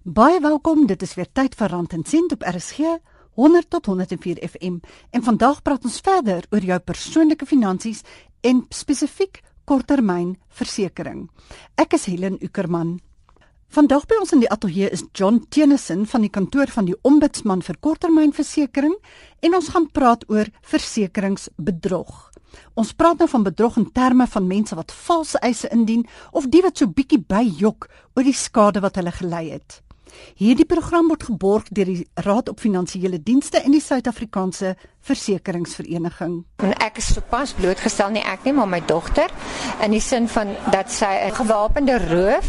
Baie welkom. Dit is weer tyd vir Rand en Sent op RSG 100 tot 104 FM. En vandag praat ons verder oor jou persoonlike finansies en spesifiek korttermynversekering. Ek is Helen Ukerman. Vandag by ons in die ateljee is John Tennyson van die kantoor van die Ombudsman vir korttermynversekering en ons gaan praat oor versekeringsbedrog. Ons praat nou van bedrog in terme van mense wat valse eise indien of die wat so bietjie byjok oor die skade wat hulle gelei het. Hierdie program word geborg deur die Raad op Finansiële Dienste en die Suid-Afrikaanse Versekeringsvereniging. En ek is sopas blootgestel nie ek nie, maar my dogter in die sin van dat sy 'n gewapende roof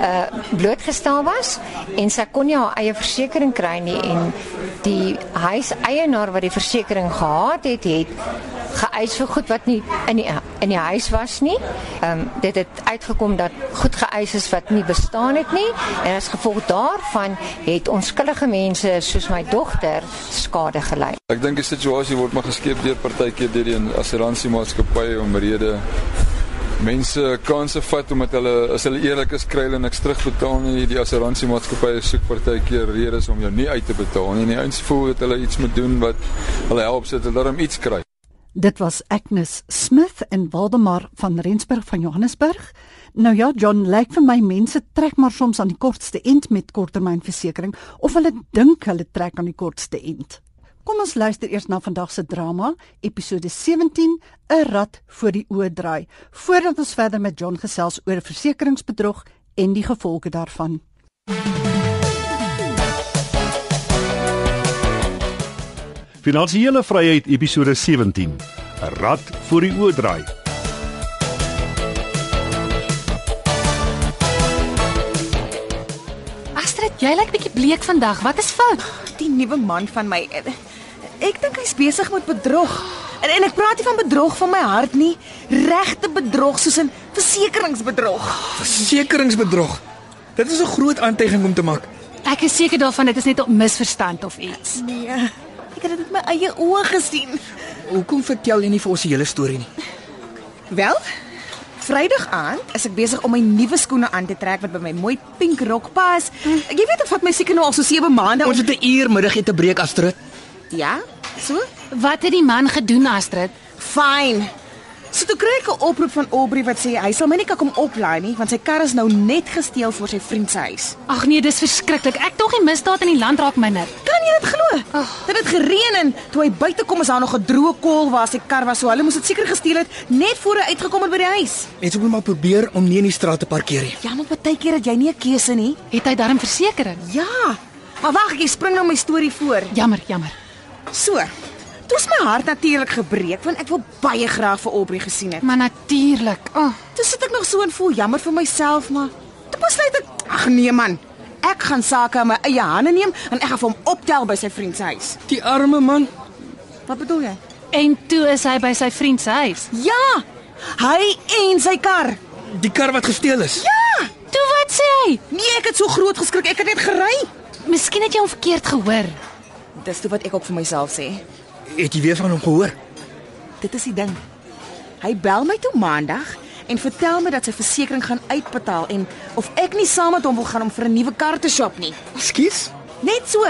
uh blootgestel was en sy kon nie haar eie versekerings kry nie en die huiseienaar wat die versekerings gehad het, het geëis vir goed wat nie in die in die huis was nie. Ehm um, dit het uitgekom dat goed geëis is wat nie bestaan het nie en as gevolg daarvan het onskuldige mense soos my dogter skade gely. Ek dink die situasie word maar geskep deur partykeer deur die assuransiemaatskappye om rede mense kanse vat omdat hulle as hulle eerlik is kry hulle niks terugbetaal nie die assuransiemaatskappye soek partykeer redes om jou nie uit te betaal nie en die ouens voel dat hulle iets moet doen wat hulle help sit hulle daarom iets kry Dit was Agnes Smith en Waldemar van Rensburg van Johannesburg. Nou ja, John, lyk vir my mense trek maar soms aan die kortste end met korttermynversekering of hulle dink hulle trek aan die kortste end. Kom ons luister eers na vandag se drama, episode 17, 'n rat voor die oë draai, voordat ons verder met John gesels oor versekeringsbedrog en die gevolge daarvan. Finansiële Vryheid episode 17. 'n Rad voor die oë draai. Astrid, jy lyk bietjie bleek vandag. Wat is fout? Die nuwe man van my. Ek dink hy's besig met bedrog. En, en ek praat nie van bedrog van my hart nie, regte bedrog soos 'n versekeringsbedrog. Versekeringsbedrog. Dit is 'n groot aantuiging om te maak. Ek is seker daarvan dit is net 'n misverstand of iets. Nee. Het dit met my eie oë gesien. Hoekom vertel jy nie vir ons die hele storie nie? Wel, Vrydag aand is ek besig om my nuwe skoene aan te trek wat by my mooi pink rok pas. Jy weet of vat my seker nou al so 7 maande. Ons het 'n uur middag ete breek Astrid. Ja? So? Wat het die man gedoen, Astrid? Fyn. So toe kry ek 'n oproep van Aubrey wat sê hy sal my nie kan kom oplaai nie want sy kar is nou net gesteel voor sy vriend se huis. Ag nee, dis verskriklik. Ek tog die misdaad in die land raak minder. Jy dit glo? Oh. Dit het gereën en toe hy buite kom is daar nog 'n droë kol waar sy kar was. So hulle moes dit seker gesteel het net voor hy uitgekom het by die huis. Mense moet maar probeer om nie in die straat te parkeer nie. Ja, maar baie keer het jy nie 'n keuse nie. Het hy darm versekerings? Ja. Maar wag, ek spring nou my storie voor. Jammer, jammer. So, Toe is my hart natuurlik gebreek want ek wil baie graag vir Aubrey gesien het. Maar natuurlik. Oh. Toe sit ek nog so en voel jammer vir myself, maar toe besluit ek, ag nee man. Ek gaan sake in my eie hande neem en ek gaan hom optel by sy vriend se huis. Die arme man. Wat bedoel jy? En toe is hy by sy vriend se huis. Ja. Hy en sy kar. Die kar wat gesteel is. Ja. Toe wat sê hy? Nee, ek het so groot geskrik. Ek het net gery. Miskien het jy hom verkeerd gehoor. Dis toe wat ek ook vir myself sê. Het jy weer van hom gehoor? Dit is die ding. Hy bel my toe maandag en vertel my dat sy versekerings gaan uitbetaal en of ek nie saam met hom wil gaan om vir 'n nuwe kar te shop nie. Skus? Net so.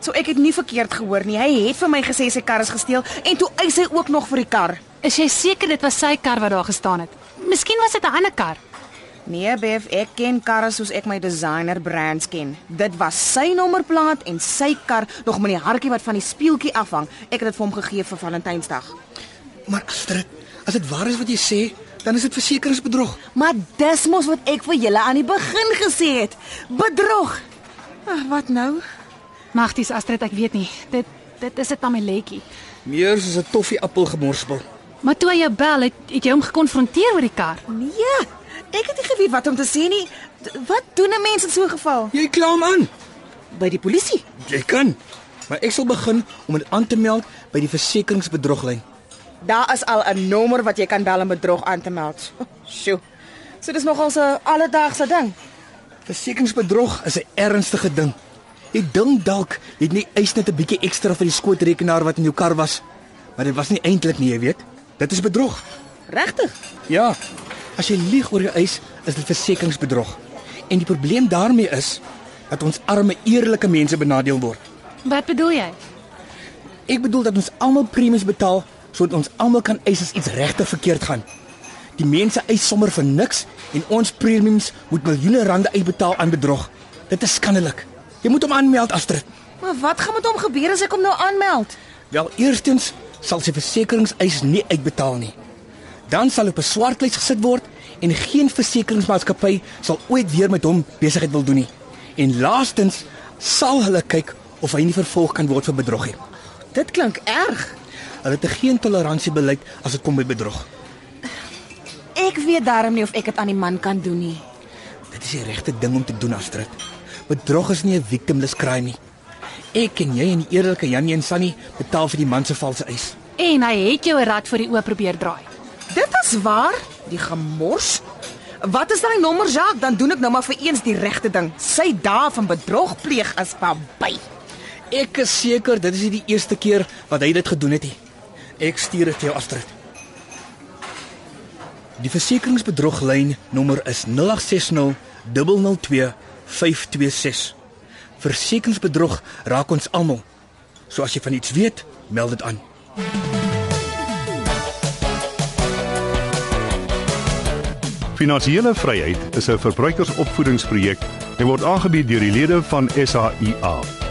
So ek het nie verkeerd gehoor nie. Hy het vir my gesê sy kar is gesteel en toe eis hy ook nog vir die kar. Is jy seker dit was sy kar wat daar gestaan het? Miskien was dit 'n ander kar. Nee, Bev, ek ken karre soos ek my designer brands ken. Dit was sy nommerplaat en sy kar nog met die hartjie wat van die spieeltjie afhang. Ek het dit vir hom gegee vir Valentynsdag. Maar Astrid, as dit waar is wat jy sê, dan is dit versekeringsbedrog. Maar dis mos wat ek vir julle aan die begin gesê het. Bedrog. Ag, wat nou? Magties Astrid, ek weet nie. Dit dit is 'n tameletjie. Meer soos 'n toffie appel gemorspel. Maar toe hy jou bel, het, het jy hom gekonfronteer oor die kar? Nee. Ek het nie geweet wat om te sê nie. Wat doen 'n mens in so 'n geval? Jy kla hom aan by die polisie. Jy kan. Maar ek sal begin om dit aan te meld by die versekeringsbedroglyn. Daar is al 'n nommer wat jy kan bel om bedrog aan te meld. Sjoe. So dis nogal 'n alledaagse ding. Versekeringsbedrog is 'n ernstige ding. Jy dink dalk jy het nie eis net 'n bietjie ekstra vir die skootrekenaar wat in jou kar was, maar dit was nie eintlik nie, jy weet. Dit is bedrog. Regtig? Ja. As jy lieg oor jou eis, is dit versekeringsbedrog. En die probleem daarmee is dat ons arme eerlike mense benadeel word. Wat bedoel jy? Ek bedoel dat ons almal premies betaal sodat ons almal kan eis as iets regtig verkeerd gaan. Die mense eis sommer vir niks en ons premiums moet miljoene rande uitbetaal aan bedrog. Dit is skandelik. Jy moet hom aanmeld, Astrid. Maar wat gaan met hom gebeur as ek hom nou aanmeld? Wel, eerstens sal sy versekeringseis nie uitbetaal nie. Dan sal hy op 'n swartlys gesit word en geen versekeringsmaatskappy sal ooit weer met hom besigheid wil doen nie. En laastens sal hulle kyk of hy nie vervolg kan word vir bedrog nie. Dit klink erg. Hulle het 'n geen toleransiebeleid as dit kom by bedrog. Ek weet darm nie of ek dit aan die man kan doen nie. Dit is die regte ding om te doen, Astrid. Bedrog is nie 'n victimless crime nie. Ek en jy en die eerlike Janie en Sunny betaal vir die man se valse eis. En hy het jou 'n rad voor die oë probeer draai. Dit is waar, die gemors. Wat is daai nommer, Jacques? Dan doen ek nou maar vir eens die regte ding. Sy dae van bedrog pleeg is verby. Ek is seker dit is nie die eerste keer wat hy dit gedoen het nie. Ek stuur dit jou Astrid. Die versekeringsbedroglyn nommer is 0860 002 526. Versekeringsbedrog raak ons almal. So as jy van iets weet, meld dit aan. Finansiële vryheid is 'n verbruikersopvoedingsprojek en word aangebied deur die lede van SAIA.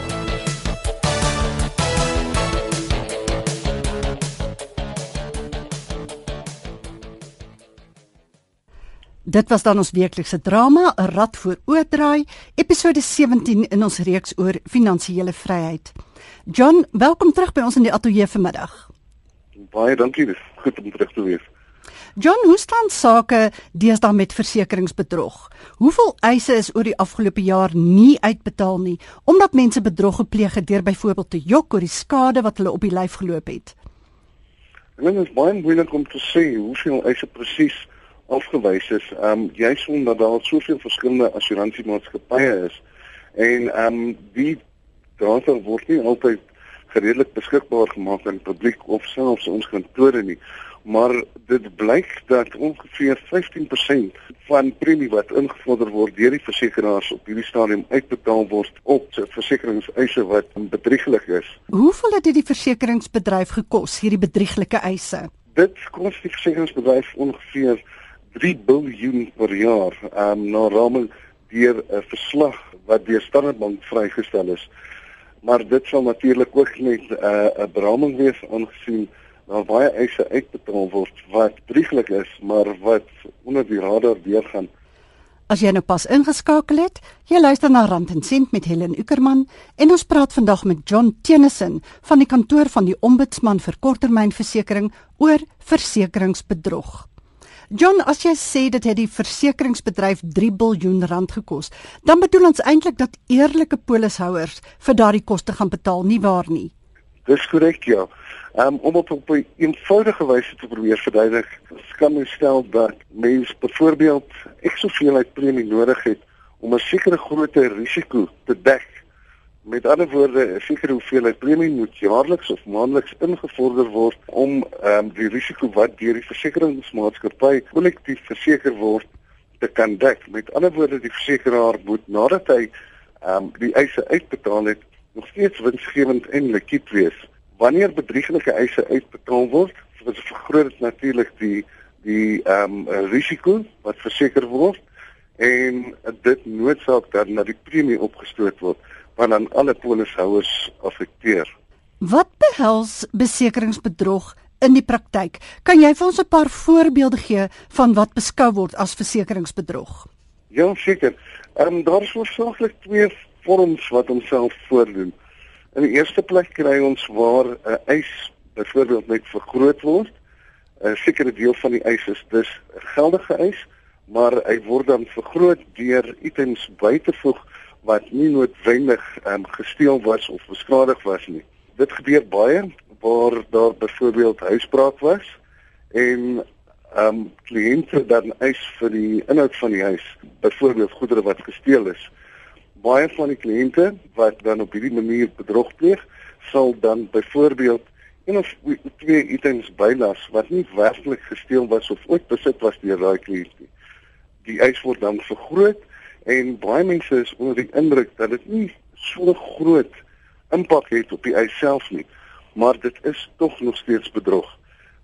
Dit was dan ons weeklikse drama, 'n rad voor oordraai, episode 17 in ons reeks oor finansiële vryheid. John, welkom terug by ons in die ateljee vanmiddag. Baie dankie, dis goed om terug te wees. John, hoe staan sake deesdae met versekeringsbedrog? Hoeveel eise is oor die afgelope jaar nie uitbetaal nie omdat mense bedrog gepleeg het deur byvoorbeeld te jok oor die skade wat hulle op die lyf geloop het? Dit is baie moeilik om te sê hoeveel eise presies afgewys is. Ehm um, juis omdat daar soveel verskillende assuransiemaatskappye is en ehm um, die data word nie altyd redelik beskikbaar gemaak aan die publiek of selfs ons kantore nie. Maar dit blyk dat ongeveer 15% van premie wat ingevorder word deur die versekeraars op hierdie stadium uitbetaal word op versekeringseise wat bedrieglik is. Hoeveel het dit die versekeringsbedryf gekos hierdie bedrieglike eise? Dit kos die versekeringsbedryf ongeveer 3 biljoen per jaar um, na raming deur 'n verslag wat deur Standard Bank vrygestel is. Maar dit sal natuurlik ook net 'n uh, 'n beraming wees aangesien daar baie eise uitbetaal word wat brieglik is, maar wat onder die radar deurgaan. As jy nou pas ingeskakel het, jy luister na Rand en Sent met Helen Ukerman en ons praat vandag met John Tennyson van die kantoor van die Ombudsman vir korttermynversekering oor versekeringsbedrog. John, as jy sê dit het die versekeringsbedryf 3 miljard rand gekos, dan bedoel ons eintlik dat eerlike polishouers vir daardie koste gaan betaal, nie waar nie? Dis korrek, ja. Um, om op 'n eenvoudige wyse te probeer verduidelik, kan mens stel dat mens byvoorbeeld ek soveel uit premie nodig het om 'n sekere grootte risiko te dek. Met ander woorde, 'n sekere hoeveelheid premie moet jaarliks of maandeliks ingevorder word om um, die risiko wat deur die versekeringsmaatskappy kollektief verseker word te kan dek. Met ander woorde, die versekeraar moet nadat hy um, die eise uitbetaal het, nog steeds winsgewend en likwid wees wanneer bedrieglike eise uitbetaal word, vergroot dit natuurlik die die ehm um, risiko wat verseker word en dit noodsaak dat na die premie opgestoot word wat dan alle polishouers affekteer. Wat behels besekeringsbedrog in die praktyk? Kan jy vir ons 'n paar voorbeelde gee van wat beskou word as versekeringsbedrog? Ja, seker. Ehm um, daar is hoofsaaklik twee vorms wat homself voordoen. In die eerste plek kry ons waar 'n uh, eis byvoorbeeld net vergroot word. 'n uh, Sekere deel van die eis is dus geldige eis, maar hy word dan vergroot deur items buitevoeg wat nie noodwendig um, gesteel was of beskadig was nie. Dit gebeur baie waar daar byvoorbeeld huisbraak was en ehm um, kliënte dan eis vir die inhoud van die huis, byvoorbeeld goedere wat gesteel is baie van die kliënte wat dan op hierdie manier bedrog pleeg, sal dan byvoorbeeld een of twee items bylas wat nie werklik gesteel was of ooit besit was deur daai kliënt nie. Die eis word dan vergroot En baie mense is onder die indruk dat dit nie so groot impak het op die eis self nie, maar dit is tog nog steeds bedrog.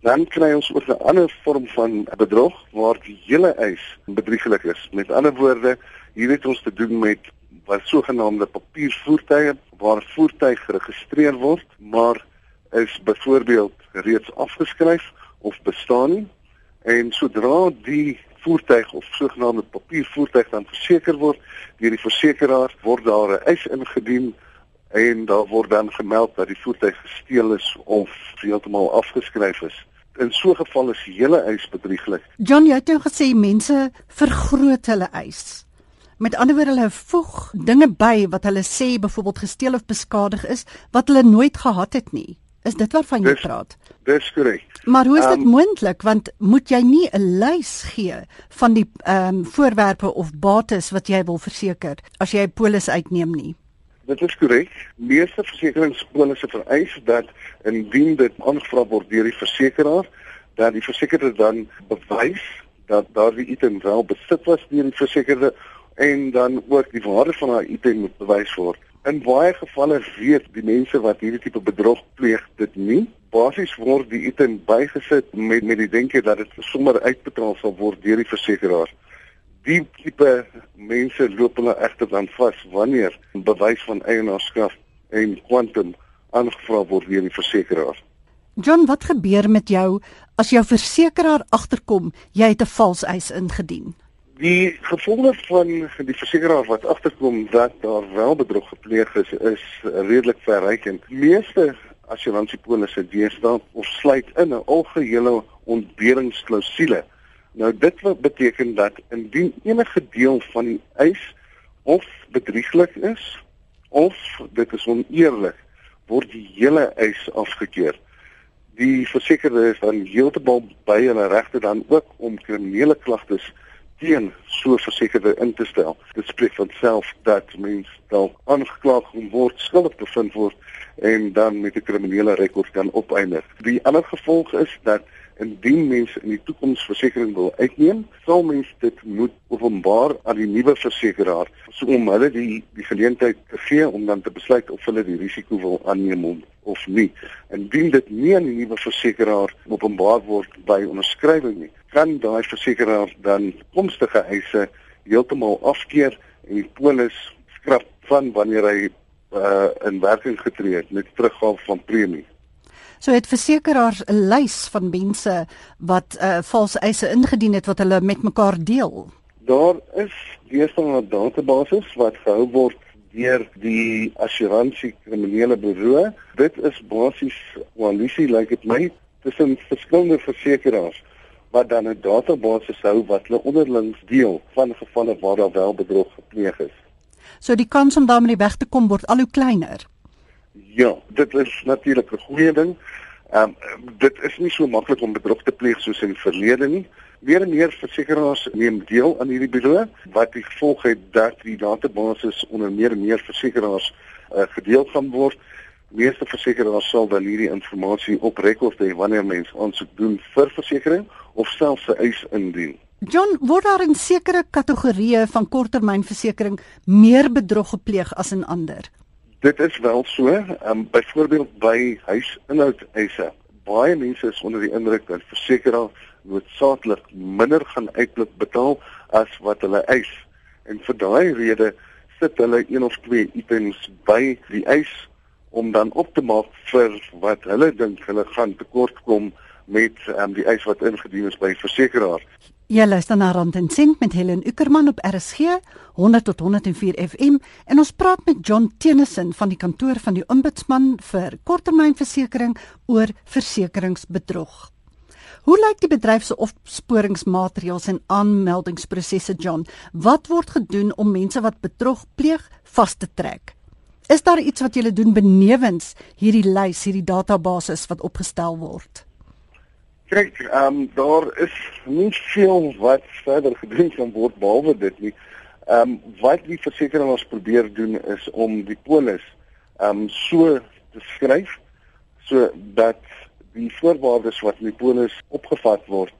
Dan kry ons ook 'n ander vorm van bedrog waar die hele eis bedrieglik is. Met ander woorde, hier het ons te doen met wat sogenaamde papiervoertuie waar 'n voertuig geregistreer word, maar is byvoorbeeld reeds afgeskryf of bestaan nie. En sodra die voertuig of sogenaamde papiervoertuig dan verseker word deur die versekeraar, word daar 'n eis ingedien en daar word dan gemeld dat die voertuig gesteel is of heeltemal afgeskryf is. In so 'n geval is die hele eis bedrieglik. John, jy het nou gesê mense vergroot hulle eis. Met ander woorde hulle voeg dinge by wat hulle sê byvoorbeeld gesteel of beskadig is wat hulle nooit gehad het nie. Is dit waarvan jy Dis- praat? Dis korrek. Maar hoe is dit Ehm, moontlik want moet jy nie 'n lys gee van die ehm um, voorwerpe of bates wat jy wil verseker as jy 'n polis uitneem nie? Dit is korrek. Meeste versekeringspolisse vereis dat indien dit aangevra word deur die versekeraar, dat die versekerde dan bewys dat daardie item wel besit was deur die versekerde en dan ook die waarde van daai item moet bewys word. In baie gevalle weet die mense wat hierdie tipe bedrog pleeg dit nie. Basies word die item bygesit met met die denke dat dit sommer uitbetaal sal word deur die versekeraar. Die tipe mense loop hulle egter dan vas wanneer bewys van eienaarskap en kwantum aangevra word deur die versekeraar. John, wat gebeur met jou as jou versekeraar agterkom jy het 'n vals eis ingedien? Die gevolge van die versekeraar wat agterkom dat daar wel bedrog gepleeg is, is redelik verrykend. Meeste assurantiepolisse deesdae of sluit in 'n algehele ontberingsklausule. Nou dit wat beteken dat indien enige deel van die eis of bedrieglik is of dit is oneerlik, word die hele eis afgekeur. Die versekerde is dan heeltemal by hulle regte dan ook om kriminele klagtes teen so versekerde in te stel. Dit spreek van self dat mens dalk aangekla gaan word, skuldig bevind word en dan met 'n kriminele rekord kan opeindig. Die ander gevolg is dat indien mense in die toekoms versekerings wil uitneem, sal mens dit moet openbaar aan die nuwe versekeraar, so om hulle die die geleentheid te gee om dan te besluit of hulle die risiko wil aanneem om of nie. Indien dit nie aan die nuwe versekeraar openbaar word by onderskrywing nie, kan daai versekeraar dan toekomstige eise heeltemal afkeer en die polis skrap van wanneer hy uh, in werking getree het met teruggawe van premie. So het versekeraars 'n lys van mense wat uh, vals eise ingedien het wat hulle met mekaar deel. Daar is deesdae 'n database wat gehou word deur die assuransie kriminele buro. Dit is basies koalisie lyk like dit my tussen verskillende versekeraars wat dan 'n database hou wat hulle onderling deel van gevalle waar daar wel bedrog gepleeg is. So die kans om daarmee weg te kom word al hoe kleiner. Ja, dit is natuurlik 'n goeie ding. Ehm um, dit is nie so maklik om bedrog te pleeg soos in die verlede nie. Meer en meer versekeraars neem deel aan hierdie bureau wat die gevolg het dat die database onder meer en meer versekeraars uh, gedeel gaan word. Meeste versekeraars sal dan hierdie inligting op rekord hê wanneer mense aansoek doen vir versekerings of selfs 'n eis indien. John, word daar in sekere kategorieë van korttermynversekering meer bedrog gepleeg as in ander? Dit is wel so, um, byvoorbeeld by huisinhoudeise. Baie mense is onder die indruk dat versekeraars noodsaaklik minder gaan uitbetaal as wat hulle eis. En vir daai rede sit hulle een of twee items by die eis om dan op te maak vir wat hulle dink hulle gaan tekortkom met um, die eis wat ingedien is by versekeraars. Jy luister na Rand en Sent met Helen Ukerman op RSG 100 tot 104 FM en ons praat met John Tennyson van die kantoor van die Ombudsman vir korttermynversekering oor versekeringsbedrog. Hoe lyk die bedryf se opsporingsmaatreëls en aanmeldingsprosesse John? Wat word gedoen om mense wat bedrog pleeg vas te trek? Is daar iets wat julle doen benewens hierdie lys, hierdie databasis wat opgestel word? Kyk, ehm um, daar is nie veel wat verder gedoen kan word behalwe dit nie. Ehm um, wat die versekeraars probeer doen is om die polis ehm um, so te skryf sodat die voorwaardes wat in die polis opgevat word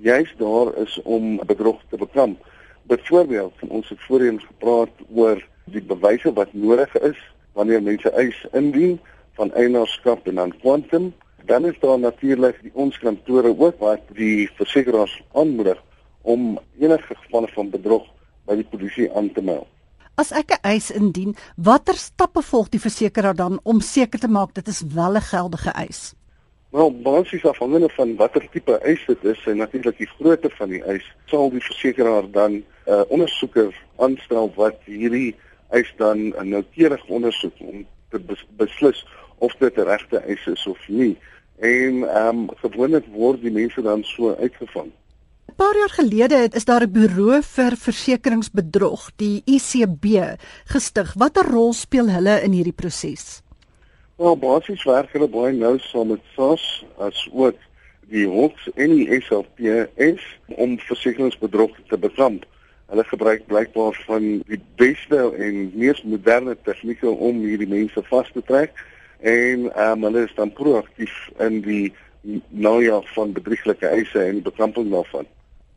juis daar is om bedrog te bekamp. Byvoorbeeld, ons het voorheen gepraat oor die bewyse wat nodig is wanneer mense eis indien van eienaarskap en dan kwantum. Dan is daar natuurlik die ons kantore ook wat die versekerings aanmoedig om enige gevalle van bedrog by die polisie aan te meld. As ek 'n eis indien, watter stappe volg die versekeraar dan om seker te maak dit is wel 'n geldige eis? Wel, basies afhangende van watter tipe eis dit is en natuurlik die grootte van die eis, sal die versekeraar dan 'n uh, ondersoeker aanstel wat hierdie eis dan noukeurig ondersoek om te beslis of dit 'n regte eis is of nie. En ehm um, gewoonlik word die mense dan so uitgevang paar jaar gelede is daar 'n bureau vir versekeringsbedrog, die ICB, gestig. Watter rol speel hulle in hierdie proses? Wel, basies werk hulle baie nou saam met SARS as ook die hoofs en die SLPS om versekeringsbedrog te bekamp. Hulle gebruik blykbaar van die beste en mees moderne tegnieke om hierdie mense vas te trek en um, hulle is dan proaktief in die najaag van bedrieglike eise en die bekamping daarvan.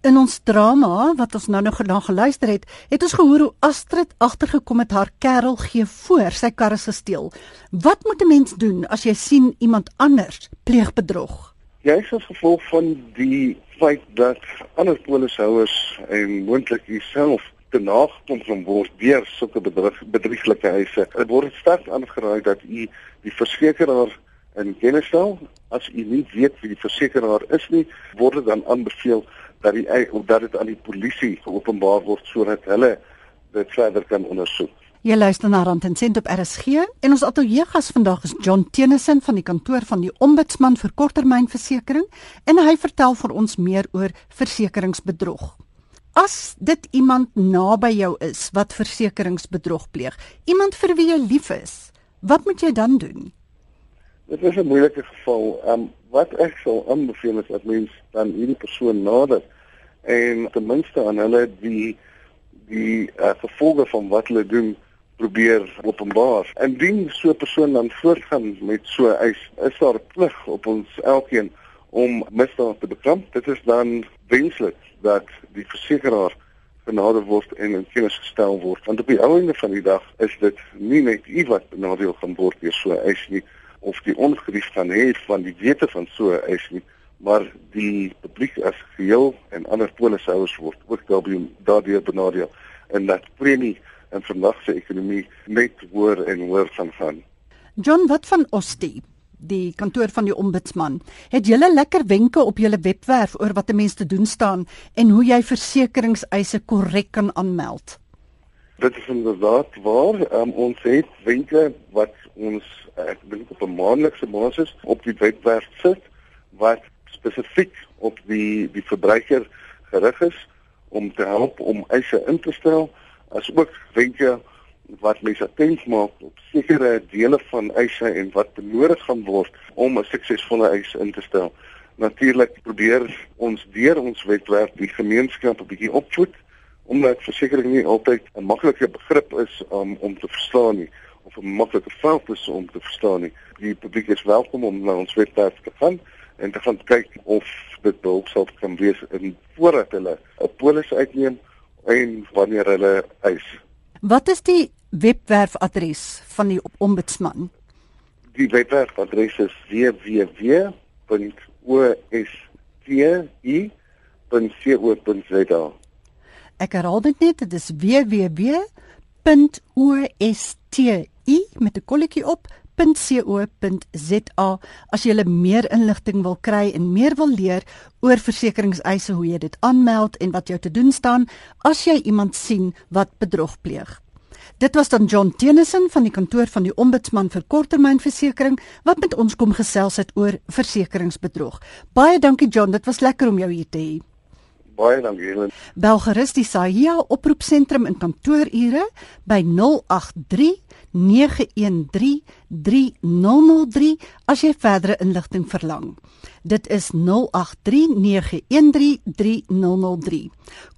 In ons drama wat ons nou nog gedaan geluister het, het ons gehoor hoe Astrid agtergekom het haar kerel gee voor sy karre gesteel. Wat moet 'n mens doen as jy sien iemand anders pleeg bedrog? Jy is as gevolg van die feit dat ander polishouers en moontlik jouself te nagekom word deur sulke bedrieglike eise. Dit word sterk aangeraai dat u die versekeraar in kennis stel. As u nie weet wie die versekeraar is nie, word dit dan aanbeveel dat die of dat dit aan die polisie geopenbaar word sodat hulle dit verder kan ondersoek. Jy luister na Rand en Sent op RSG en ons ateljee gas vandag is John Tennyson van die kantoor van die Ombudsman vir korttermynversekering en hy vertel vir ons meer oor versekeringsbedrog. As dit iemand naby jou is wat versekeringsbedrog pleeg, iemand vir wie jy lief is, wat moet jy dan doen? Dit is 'n moeilike geval. Ehm um, wat ek sou aanbeveel is dat mens dan hierdie persoon nader en ten minste aan hulle die die uh, gevolge van wat hulle doen probeer openbaar. Indien so 'n persoon dan voortgaan met so eis, is daar 'n plig op ons elkeen om misdaad te bekamp. Dit is dan wenslik dat die versekeraar genader word en in kennis gestel word. Want op die einde van die dag is dit nie net u wat benadeel gaan word deur so eis nie, of die ongerief kan hê van die wete van so 'n eis nie, maar die publiek as geheel en ander polishouers word ook daardeur benadeel en dat premie en vandag se ekonomie net hoër en hoër gaan gaan. John, wat van Osti? Die kantoor van die ombudsman. Het julle lekker wenke op julle webwerf oor wat 'n mens te doen staan en hoe jy versekeringseise korrek kan aanmeld? Dit is inderdaad waar. Um, ons het wenke wat ons ek dink op 'n maandelikse basis op die webwerf sit wat spesifiek op die die verbruiker gerig is om te help om eise in te stel as ook wenke wat mense attent maak op sekere dele van eise en wat benodig gaan word om 'n suksesvolle eis in te stel. Natuurlik probeer ons deur ons webwerf die gemeenskap 'n bietjie opvoed omdat versekerings nie altyd 'n maklike begrip is um, om te verstaan nie of 'n maklike veld is om te verstaan nie. Die publiek is welkom om na ons webwerf te gaan en te gaan kyk of dit behulpsaam kan wees in voordat hulle 'n polis uitneem en wanneer hulle eis. Wat is die webwerfadres van die ombudsman? Die webwerfadres is www.osti.co.za. Ek herhaal dit net, dit is www.osti u met 'n kolletjie op .co.za as jy meer inligting wil kry en meer wil leer oor versekeringseise hoe jy dit aanmeld en wat jou te doen staan as jy iemand sien wat bedrog pleeg. Dit was dan John Tennyson van die kantoor van die Ombudsman vir korttermynversekering wat met ons kom gesels het oor versekeringsbedrog. Baie dankie John, dit was lekker om jou hier te hê. Baie dankie Helen. Bel gerus die Sahia oproepsentrum in kantoorure by 083 913 3003 as jy verdere inligting verlang. Dit is 0839133003.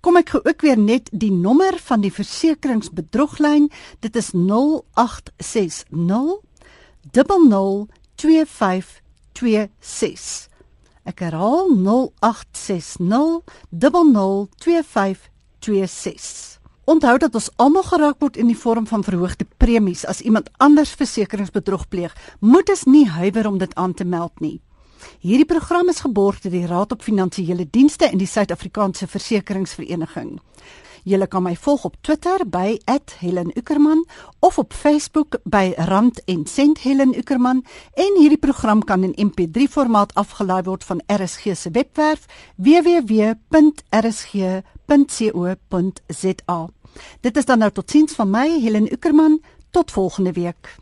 Kom ek gou ook weer net die nommer van die versekeringsbedroglyn. Dit is 0860 002526. Ek herhaal 0860 002526. 0891104526. Onthou dat ons almal geraak word in die vorm van verhoogde premies as iemand anders versekeringsbedrog pleeg. Moet ons nie huiwer om dit aan te meld nie. Hierdie program is geborg deur die Raad op Finansiële Dienste en die Suid-Afrikaanse Versekeringsvereniging. Jy kan my volg op Twitter by @HelenUckerman of op Facebook by Rand en Sent Helen Uckerman en hierdie program kan in MP3 formaat afgelaai word van RSG se webwerf www.rsg.co.za. Dit is dan nou totiens van my Helen Uckerman tot volgende week.